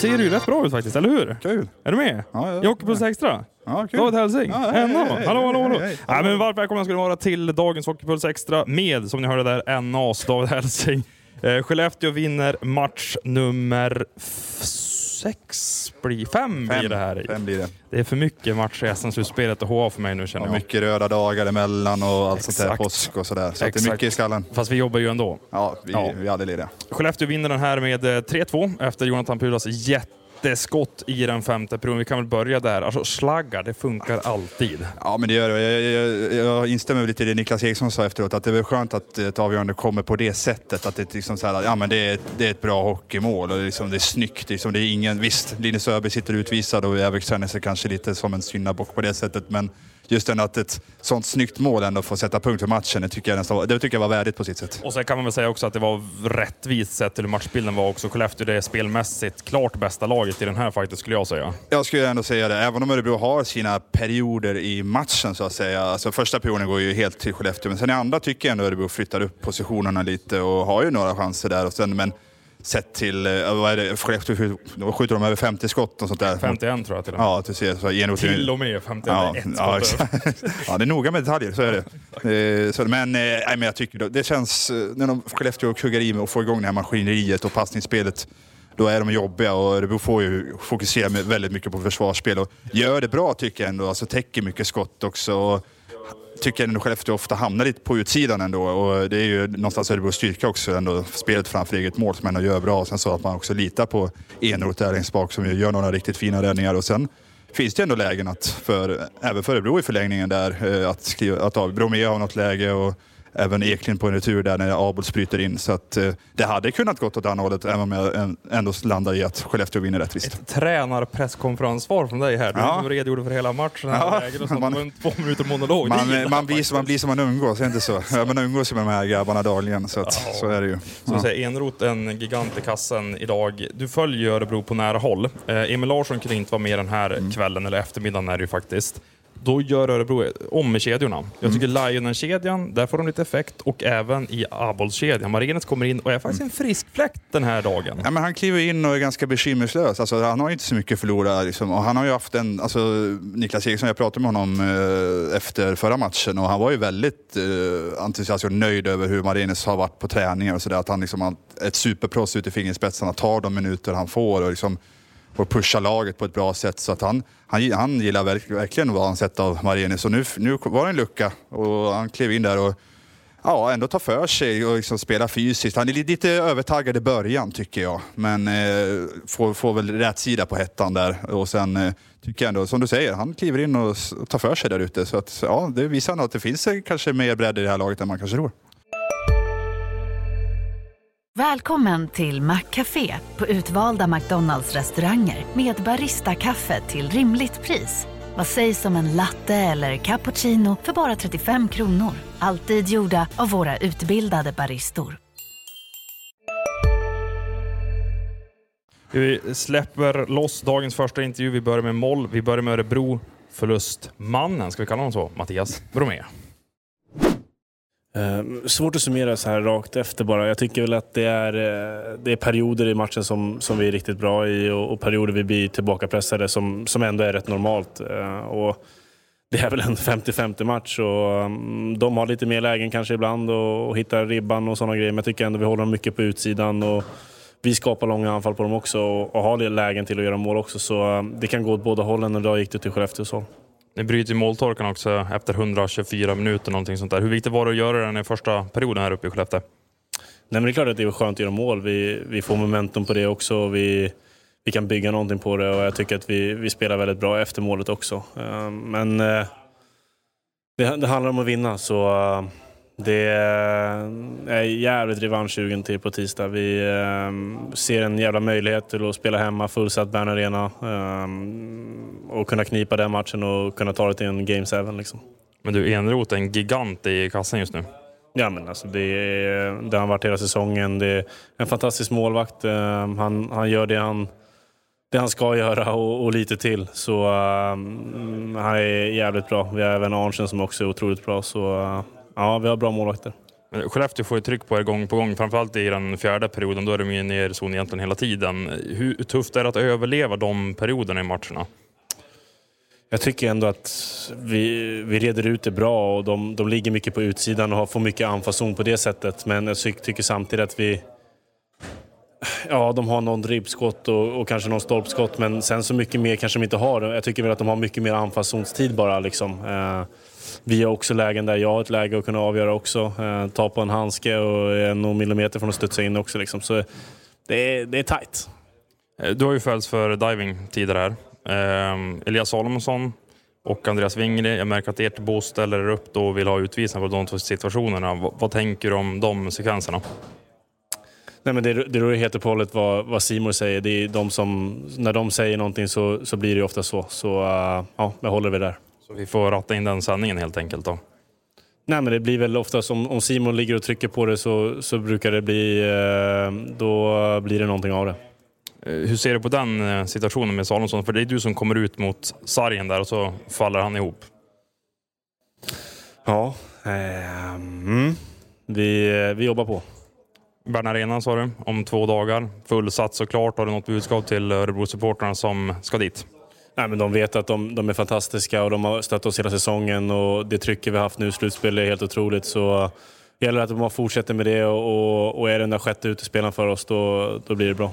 ser ju rätt bra ut faktiskt, eller hur? Kul. Är du med? Ja, ja. Hockeypuls Extra? Ja, kul. David Hälsing. Ja, hej, NA. hej. Hallå, hallå, hallå. Hej, hej. Ja, men varmt välkomna ska ni vara till dagens Hockeypuls Extra med, som ni hörde där, NAs David Hälsing. Eh, Skellefteå vinner match nummer sex, blir, fem, blir det här. Fem blir det. Det är för mycket matcher i SM-slutspelet och HA för mig nu känner Och jag. mycket röda dagar emellan och allt sånt där. Exakt. Påsk och sådär. Så att det är Exakt. mycket i skallen. Fast vi jobbar ju ändå. Ja, vi, Ja. vi är aldrig lediga. Skellefteå vinner den här med eh, 3-2 efter Jonathan Pulas jätteskott i den femte perioden. Vi kan väl börja där. Alltså slaggar, det funkar alltid. Ja, men det gör det. Jag, jag, jag instämmer lite i det Niklas Eriksson sa efteråt, att det är skönt att ett avgörande kommer på det sättet. Att det, liksom så här, ja, men det, är, det är ett bra hockeymål och det är, liksom, det är snyggt. Liksom, det är ingen, visst, Linus Öberg sitter utvisad och Järvik känner sig kanske lite som en syndabock på det sättet, men just ändå att ett sånt snyggt mål ändå får sätta punkt för matchen, det tycker jag, nästan, det tycker jag var värdigt på sitt sätt. Och sen kan man väl säga också att det var rättvist sett till hur matchbilden var också. Skellefteå det är spelmässigt klart bästa laget i den här fighten skulle jag säga. Jag skulle ändå säga det, även om Örebro har sina perioder i matchen så att säga. Alltså första perioden går ju helt till Skellefteå, men sen i andra tycker jag ändå Örebro flyttar upp positionerna lite och har ju några chanser där. Och sen, men sett till, eh, vad är det, Skellefteå skjuter- de över 50 skott och sånt där. 51 tror jag till och med. Ja, ser. Så Enroth- Till och med 51. Ja, ett ja, exakt. ja, det är noga med detaljer, så är det. Eh, så, men, eh, nej, men jag tycker det känns, när de Skellefteå kuggar i med och får igång det här maskineriet och passningsspelet, då är de jobbiga och Örebro får ju fokusera väldigt mycket på försvarsspel och gör det bra tycker jag ändå, alltså täcker mycket skott också. Och, tycker ändå Skellefteå ofta hamnar lite på utsidan ändå. Och det är ju någonstans Örebros styrka också ändå, spelet framför eget mål som ändå gör bra. Och sen så att man också litar på Enroth där längst bak som ju gör några riktigt fina räddningar. Och sen finns det ändå lägen att, för, även för Örebro i förlängningen där, eh, att, skriva, att Bromé har något läge och även Eklind på en retur där när Abols bryter in. Så att eh, det hade kunnat gått åt andra hållet även om jag ändå landar i att Skellefteå vinner rättvist. Tränarpresskonferenssvar från dig här. Du Ja. redogjorde för hela matchen. Ja, och man- på en två minuter monolog. Man, man, blir, som man blir som man umgås, är inte så? Man umgås ju med de här grabbarna dagligen, så, att, Ja. så är det ju. Som Ja. säger, Enroth en gigant i kassen idag. Du följer Örebro på nära håll. Eh, Emil Larsson kunde inte vara med den här Mm. kvällen, eller eftermiddagen är det ju faktiskt. Då gör Örebro om med kedjorna. Jag tycker Mm. Lijonen-kedjan, där får de lite effekt. Och även i Abols-kedjan. Marinets kommer in och är faktiskt en frisk fläkt den här dagen. Ja, men han kliver in och är ganska bekymmerslös. Alltså, han har ju inte så mycket att förlora. Liksom. Och han har ju haft en, alltså, Niklas Eriksson, jag pratade med honom eh, efter förra matchen och han var ju väldigt eh, entusiastisk och nöjd över hur Marinus har varit på träningar och sådär. Att han liksom ett superproffs ut i fingerspetsarna, tar de minuter han får och liksom och pusha laget på ett bra sätt. Så att han, han, han gillar verk, verkligen vad han sett av Marinus. Nu, nu var det en lucka och han klev in där och Ja, ändå tar för sig och liksom spelar fysiskt. Han är lite övertaggad i början tycker jag. Men eh, får, får väl rätt sida på hettan där. Och sen eh, tycker jag ändå, som du säger, han kliver in och, och tar för sig där ute. Så att, ja, det visar nog att det finns eh, kanske mer bredd i det här laget än man kanske tror. Välkommen till Maccafé på utvalda McDonalds restauranger med Baristakaffe till rimligt pris. Vad sägs om en latte eller cappuccino för bara 35 kronor? Alltid gjorda av våra utbildade baristor. Vi släpper loss dagens första intervju. Vi börjar med Moll. Vi börjar med Örebro. Förlustmannen, ska vi kalla honom så? Mattias Bromé. Eh, svårt att summera så här rakt efter bara. Jag tycker väl att det är, eh, det är perioder i matchen som, som vi är riktigt bra i och, och perioder vi blir tillbakapressade som, som ändå är rätt normalt. Eh, och det är väl en 50-50 match och mm, de har lite mer lägen kanske ibland och, och hittar ribban och sådana grejer. Men jag tycker ändå vi håller dem mycket på utsidan och vi skapar långa anfall på dem också och, och har lägen till att göra mål också. Så det kan gå åt båda hållen och idag gick det till Skellefteås håll. Ni bryter ju måltorkan också efter 124 minuter. Någonting sånt där. Hur viktigt var det att göra den i första perioden här uppe i Skellefteå? Nej, men det är klart att det är skönt att göra mål. Vi, vi får momentum på det också. och Vi, vi kan bygga någonting på det och jag tycker att vi, vi spelar väldigt bra efter målet också. Ehm, men eh, det, det handlar om att vinna så eh, det eh, är jävligt revanschsugen till på tisdag. Vi ehm, ser en jävla möjlighet till att spela hemma, fullsatt Bern Arena ehm, och kunna knipa den matchen och kunna ta det till en Game 7. Liksom. Men du, Enroth är en gigant i kassan just nu. Ja, men alltså det, är- det har han varit hela säsongen. Det är en fantastisk målvakt. Eh, Han, han gör det han, det han ska göra och, och lite till. Så um, han är jävligt bra. Vi har även Arntzen som också är otroligt bra. Så uh, ja, vi har bra målvakter. Men Skellefteå får ju tryck på er gång på gång, framförallt i den fjärde perioden. Då är de ju i zon egentligen hela tiden. Hur tufft är det att överleva de perioderna i matcherna? Jag tycker ändå att vi, vi reder ut det bra och de, de ligger mycket på utsidan och får mycket anfallszon på det sättet. Men jag tycker samtidigt att vi... Ja, de har någon dribbskott och, och, kanske någon stolpskott men sen så mycket mer kanske de inte har. Jag tycker väl att de har mycket mer anfallszonstid bara liksom. Eh, vi har också lägen där jag har ett läge att kunna avgöra också. Eh, ta på en handske och är någon millimeter från att studsa in också liksom. Så det är, det är tight. Eh, du har ju följts för diving tidigare här. Eh, Elias Salomonsson och Andreas Wingre. Jag märker att ert bo ställer er upp då och vill ha utvisning på de två situationerna. V vad tänker du om de sekvenserna? Nej, men det, det är helt och hållet vad, vad Simon säger. Det är de som, när de säger någonting så, så blir det ofta så. Så uh, ja, jag håller vi där. Så vi får ratta in den sändningen helt enkelt då? Nej, men det blir väl oftast om, om Simon ligger och trycker på det så, så brukar det bli... Uh, då blir det någonting av det. Eh, hur ser du på den eh, situationen med Salomonsson? För det är du som kommer ut mot sargen där och så faller han ihop. Ja, eh, mm. vi, vi jobbar på. Bern Arena sa du, om två dagar. Fullsatt såklart. Har du något budskap till Örebro-supportrarna som ska dit? Nej, men de vet att de, de, är fantastiska och de har stött oss hela säsongen och det trycket vi har haft nu i slutspelet är helt otroligt. Så det gäller att de fortsätter med det och, och, och är den där sjätte utespelaren för oss då, då blir det bra.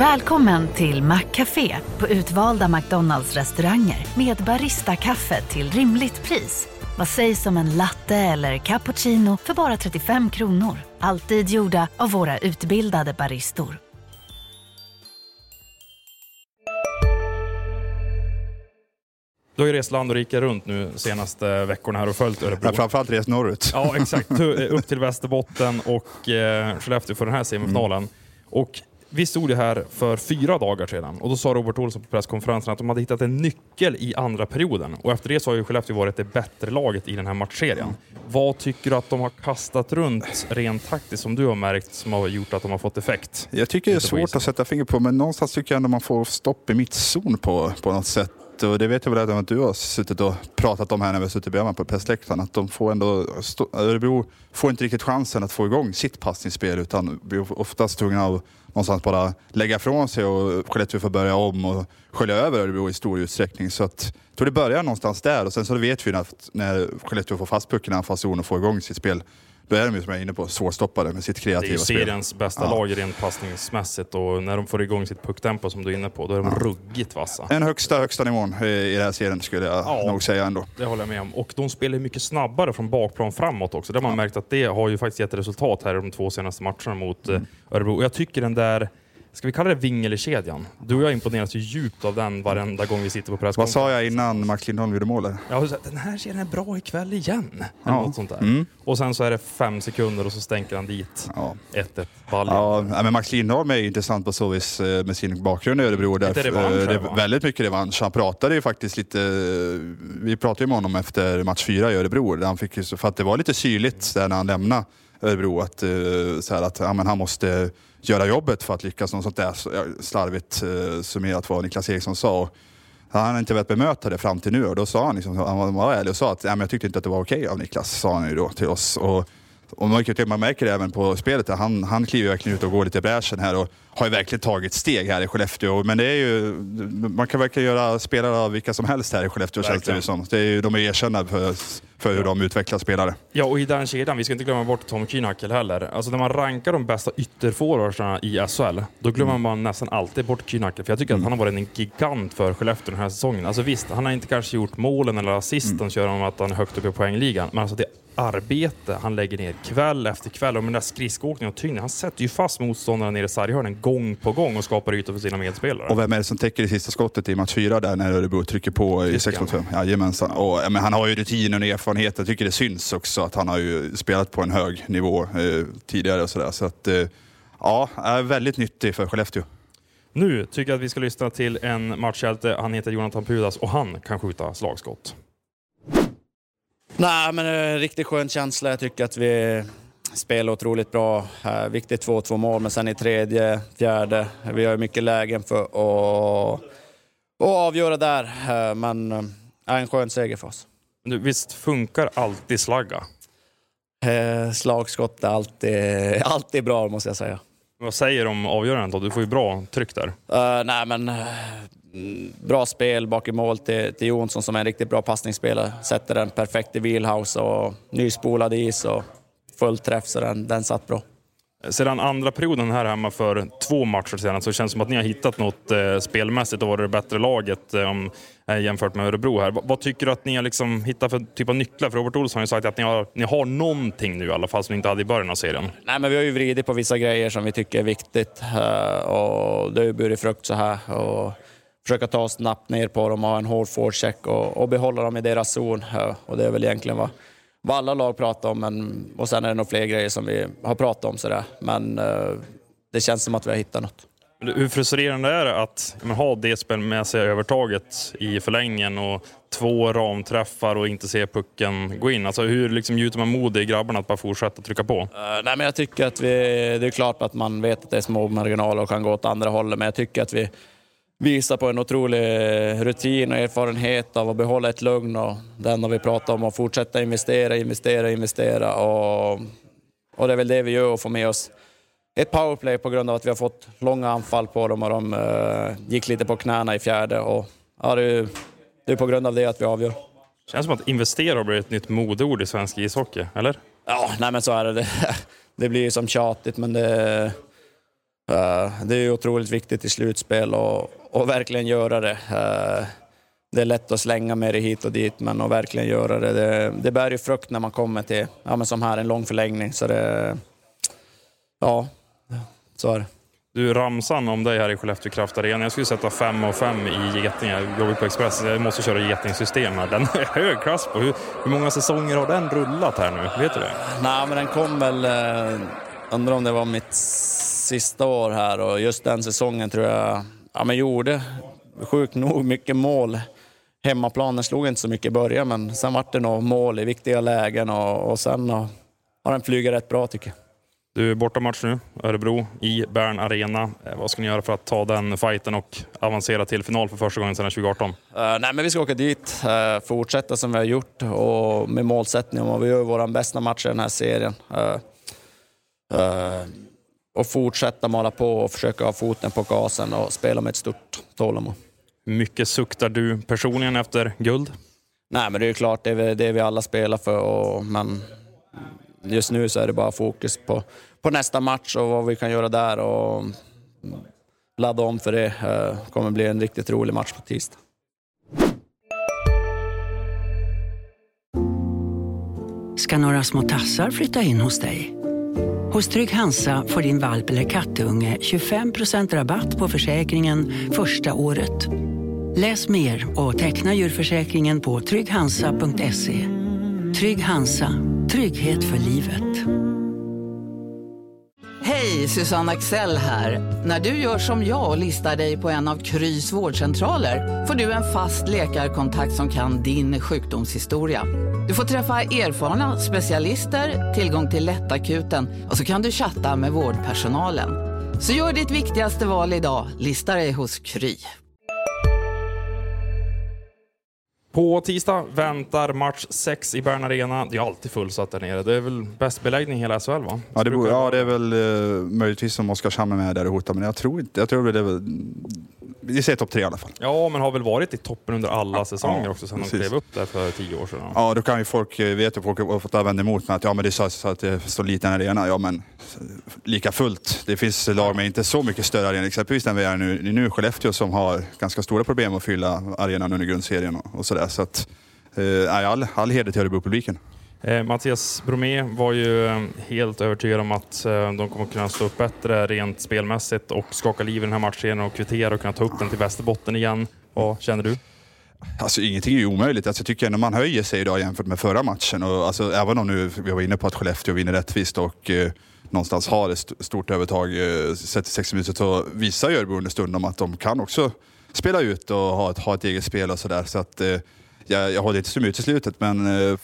Välkommen till Maccafé på utvalda McDonalds restauranger med Baristakaffe till rimligt pris. Vad sägs om en latte eller cappuccino för bara 35 kronor? Alltid gjorda av våra utbildade baristor. Du har ju rest land och rike runt nu senaste veckorna här och följt Örebro. Ja, framförallt rest norrut. Ja, exakt. Upp till Västerbotten och eh, Skellefteå för den här semifinalen. Mm. Och vi stod ju här för fyra dagar sedan och då sa Robert Olsson på presskonferensen att de hade hittat en nyckel i andra perioden. Och efter det så har ju Skellefteå varit det bättre laget i den här matchserien. Vad tycker du att de har kastat runt rent taktiskt som du har märkt som har gjort att de har fått effekt? Jag tycker det är svårt att sätta finger på men någonstans tycker jag ändå man får stopp i mittzon på, på något sätt och det vet jag väl att du har suttit och pratat om här när vi har suttit bredvid på pressläktaren, att de får ändå, Örebro får inte riktigt chansen att få igång sitt passningsspel utan blir oftast tvungna att någonstans bara lägga ifrån sig och Skellefteå får börja om och skölja över Örebro i stor utsträckning. Så att, jag tror det börjar någonstans där och sen så vet vi att när Skellefteå får fast pucken i anfallszon och får igång sitt spel då är de ju som jag är inne på svårstoppade med sitt kreativa spel. Det är ju seriens bästa ja. lag rent passningsmässigt och när de får igång sitt pucktempo som du är inne på, då är de ja. ruggigt vassa. Den högsta, högsta nivån i den här serien skulle jag ja, nog säga ändå. Det håller jag med om. Och de spelar mycket snabbare från bakplan framåt också. Det har man märkt att det har ju faktiskt gett resultat här i de två senaste matcherna mot mm. Örebro. Och jag tycker den där Ska vi kalla det Vingelekedjan? Du och jag imponeras ju djupt av den varenda gång vi sitter på presskonferens. Vad sa jag innan Max Lindholm gjorde målet? Ja, den här serien är bra ikväll igen. Ja. Något sånt där. Mm. Och sen så är det fem sekunder och så stänker han dit 1-1 ja. Ja, men Max Lindholm är intressant på så vis eh, med sin bakgrund i Örebro. Lite revansch, det är väldigt mycket revansch. Han pratade ju faktiskt lite, vi pratade ju med honom efter match fyra i Örebro. Han fick, för att det var lite syrligt där när han lämnade Örebro att, eh, så här, att ja, men han måste göra jobbet för att lyckas. Något sånt där slarvigt eh, summerat vad Niklas Eriksson sa. Han har inte velat bemöta det fram till nu och då sa han, liksom, han var ärlig och sa att men jag tyckte inte att det var okej okay av Niklas, sa han ju då till oss. Och, och man märker det även på spelet, han, han kliver verkligen ut och går lite i bräschen här och har ju verkligen tagit steg här i Skellefteå. Men det är ju, man kan verkligen göra spelare av vilka som helst här i Skellefteå känns det som. Det är ju, de är erkända för, för hur de utvecklar spelare. Ja, och i den kedjan, vi ska inte glömma bort Tom Kühnhackl heller. Alltså när man rankar de bästa ytterforwardsarna i SHL, då glömmer mm. man nästan alltid bort Kühnhackl. För jag tycker mm. att han har varit en gigant för Skellefteå den här säsongen. Alltså visst, han har inte kanske gjort målen eller assisten, mm. kör om att han är högt upp i poängligan. Men alltså det arbete han lägger ner kväll efter kväll och med den där skridskoåkningen och tyngden. Han sätter ju fast motståndarna nere i sarghörnen gång på gång och skapar ytor för sina medspelare. Och vem är det som täcker det sista skottet i match fyra där när Örebro trycker på i 6 mot 5? Jajamensan. Och, men han har ju rutinen och erfarenheten. Jag tycker det syns också att han har ju spelat på en hög nivå eh, tidigare och sådär. Så att, eh, Ja, är väldigt nyttig för Skellefteå. Nu tycker jag att vi ska lyssna till en matchhjälte. Han heter Jonathan Pudas och han kan skjuta slagskott. Nej, men en riktigt skön känsla. Jag tycker att vi spelar otroligt bra. Eh, viktigt 2-2 mål, men sen i tredje, fjärde. Vi har mycket lägen för att, att avgöra där, eh, men eh, en skön seger för oss. Visst funkar alltid slagga? Eh, slagskott är alltid, alltid bra, måste jag säga. Vad säger om avgörandet då? Du får ju bra tryck där. Uh, nej, men bra spel bak i mål till, till Jonsson som är en riktigt bra passningsspelare. Sätter den perfekt i wheelhouse och nyspolad is och full träff, så den, den satt bra. Sedan andra perioden här hemma för två matcher sedan så känns det som att ni har hittat något eh, spelmässigt och varit det bättre laget eh, jämfört med Örebro här. V vad tycker du att ni har liksom hittat för typ av nycklar? För Robert Olsson har ju sagt att ni har, ni har någonting nu i alla fall som ni inte hade i början av serien. Nej, men vi har ju vridit på vissa grejer som vi tycker är viktigt och det har ju burit frukt så här. Och försöka ta oss snabbt ner på dem och ha en hård forecheck och, och behålla dem i deras zon. Och det är väl egentligen vad vad alla lag pratar om. Men, och sen är det nog fler grejer som vi har pratat om. Sådär. Men uh, det känns som att vi har hittat något. Hur frustrerande är det att men, ha det spelmässiga övertaget i förlängningen och två ramträffar och inte se pucken gå in? Alltså, hur liksom, gjuter man mod i grabbarna att bara fortsätta trycka på? Uh, nej, men jag tycker att vi, det är klart att man vet att det är små marginaler och kan gå åt andra hållet, men jag tycker att vi visar på en otrolig rutin och erfarenhet av att behålla ett lugn och den har vi pratat om att fortsätta investera, investera, investera och, och det är väl det vi gör och få med oss ett powerplay på grund av att vi har fått långa anfall på dem och de uh, gick lite på knäna i fjärde och ja, det, är, det är på grund av det att vi avgör. Känns som att investera har blivit ett nytt modeord i svensk ishockey, eller? Ja, nej men så är det. Det, det blir ju som tjatigt men det, det är otroligt viktigt i slutspel och, och verkligen göra det. Eh, det är lätt att slänga med det hit och dit, men att verkligen göra det. Det, det bär ju frukt när man kommer till, ja men som här, en lång förlängning. Så det, ja, så är det. Du, ramsan om dig här i Skellefteå Kraft Arena. Jag skulle sätta 5 och 5 i Getinge. Jag jobbar på Express. Jag måste köra Geting-system här. Den är hög klass på. Hur, hur, många säsonger har den rullat här nu? Vet du det? Nej, men den kom väl... Eh, undrar om det var mitt sista år här och just den säsongen tror jag ja, men gjorde sjukt nog mycket mål. Hemmaplanen slog inte så mycket i början, men sen vart det nog mål i viktiga lägen och, och sen och, har den flugit rätt bra tycker jag. Du är bortamatch nu, Örebro i Bern Arena. Eh, vad ska ni göra för att ta den fighten och avancera till final för första gången sedan 2018? Uh, eh, nej, men vi ska åka dit, uh, fortsätta som vi har gjort och med målsättning om att vi gör vår bästa match i den här serien. Uh, och fortsätta mala på och försöka ha foten på gasen och spela med ett stort tålamod. mycket suktar du personligen efter guld? Nej, men det är klart, det är det vi alla spelar för. Och, men just nu så är det bara fokus på, på nästa match och vad vi kan göra där och ladda om för det. Det kommer bli en riktigt rolig match på tisdag. Ska några små tassar flytta in hos dig? Hos Trygg Hansa får din valp eller kattunge 25% rabatt på försäkringen första året. Läs mer och teckna djurförsäkringen på trygghansa.se. Trygg Hansa, trygghet för livet. Hej, Susanne Axel här. När du gör som jag och listar dig på en av Krys vårdcentraler får du en fast läkarkontakt som kan din sjukdomshistoria. Du får träffa erfarna specialister, tillgång till lättakuten och så kan du chatta med vårdpersonalen. Så gör ditt viktigaste val idag, lista dig hos Kry. På tisdag väntar match 6 i Bern Arena. Det är alltid fullsatt där nere. Det är väl bäst beläggning i hela SHL va? Ja det, ja, det är väl uh, möjligtvis om Oskarshamn är med där och hotar, men jag tror inte. Jag tror det är väl vi säger topp tre i alla fall. Ja, men har väl varit i toppen under alla säsonger ja, också sedan precis. de klev upp där för tio år sedan. Ja, då kan ju folk, eh, vet ju folk har fått vända emot mig att ja, men det sa så att det står liten arena. Ja, men lika fullt. Det finns lag med inte så mycket större arena, exempelvis den vi är nu, nu Skellefteå som har ganska stora problem att fylla arenan under grundserien och, och sådär. Så att, eh, all, all heder till Örebro-publiken. Eh, Mattias Bromé var ju eh, helt övertygad om att eh, de kommer kunna stå upp bättre rent spelmässigt och skaka liv i den här matchen och kvittera och kunna ta upp den till Västerbotten igen. Vad känner du? Alltså ingenting är ju omöjligt. Alltså, jag tycker ändå man höjer sig idag jämfört med förra matchen. Och, alltså, även om nu vi var inne på att Skellefteå vinner rättvist och eh, någonstans har ett stort övertag eh, sett till 60 minuter så visar ju Örebro understundom att de kan också spela ut och ha ett, ha ett eget spel och sådär. Så att, eh, jag, jag håller inte som uteslutet men eh,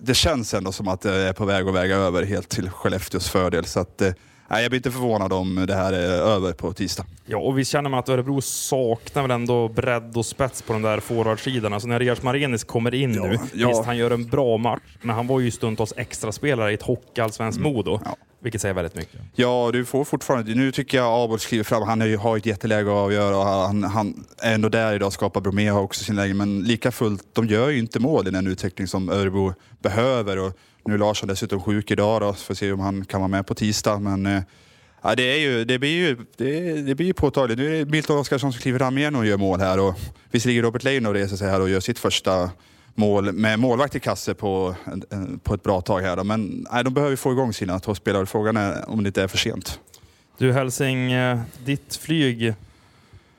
det känns ändå som att det är på väg att väga över helt till Skellefteås fördel. Så att, eh, nej, jag blir inte förvånad om det här är över på tisdag. Ja, och visst känner man att Örebro saknar väl ändå bredd och spets på de där forwardsidan. Alltså när Rias Marenis kommer in nu, ja. visst han gör en bra match, men han var ju stundtals extraspelare i ett hockeyallsvenskt Modo. Mm. Ja. Vilket säger väldigt mycket. Ja, du får fortfarande... Nu tycker jag Abel skriver fram, han har ju- ett jätteläge att avgöra och han, han är ändå där idag, skapar Bromé har också sin läge, men lika fullt, de gör ju inte mål i den utveckling som Örebro behöver. Och nu är Larsson dessutom sjuk idag då, så får se om han kan vara med på tisdag. Men eh, ja, det, är ju, det blir ju det, det blir ju påtagligt. Nu är det Milton Oskarsson som kliver fram igen och gör mål här. Och visserligen Robert Leino reser sig här och gör sitt första mål med målvakt i kasse på, på ett bra tag här. Då. Men nej, de behöver få igång sina toppspelare. Frågan är om det inte är för sent. Du Hälsing, eh, ditt flyg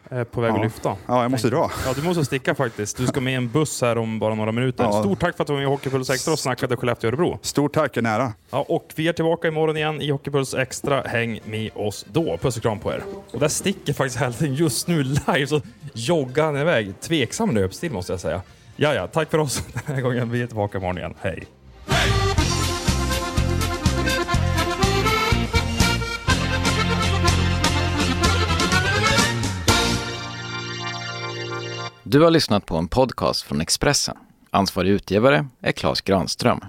är på väg Ja. att lyfta. Ja, jag måste dra. Ja, du måste sticka faktiskt. Du ska med en buss här om bara några minuter. Ja. Stort tack för att du var med i Hockeypuls Extra och snackade Skellefteå-Örebro. Stort tack, är nära. Ja, och vi är tillbaka imorgon igen i Hockeypuls Extra. Häng med oss då. Puss och kram på er. Och där sticker faktiskt Hälsing just nu live, så joggar han iväg. Tveksam löpstil måste jag säga. Ja, ja, tack för oss den här gången. Vi är tillbaka imorgon igen. Hej! Du har lyssnat på en podcast från Expressen. Ansvarig utgivare är Klas Granström.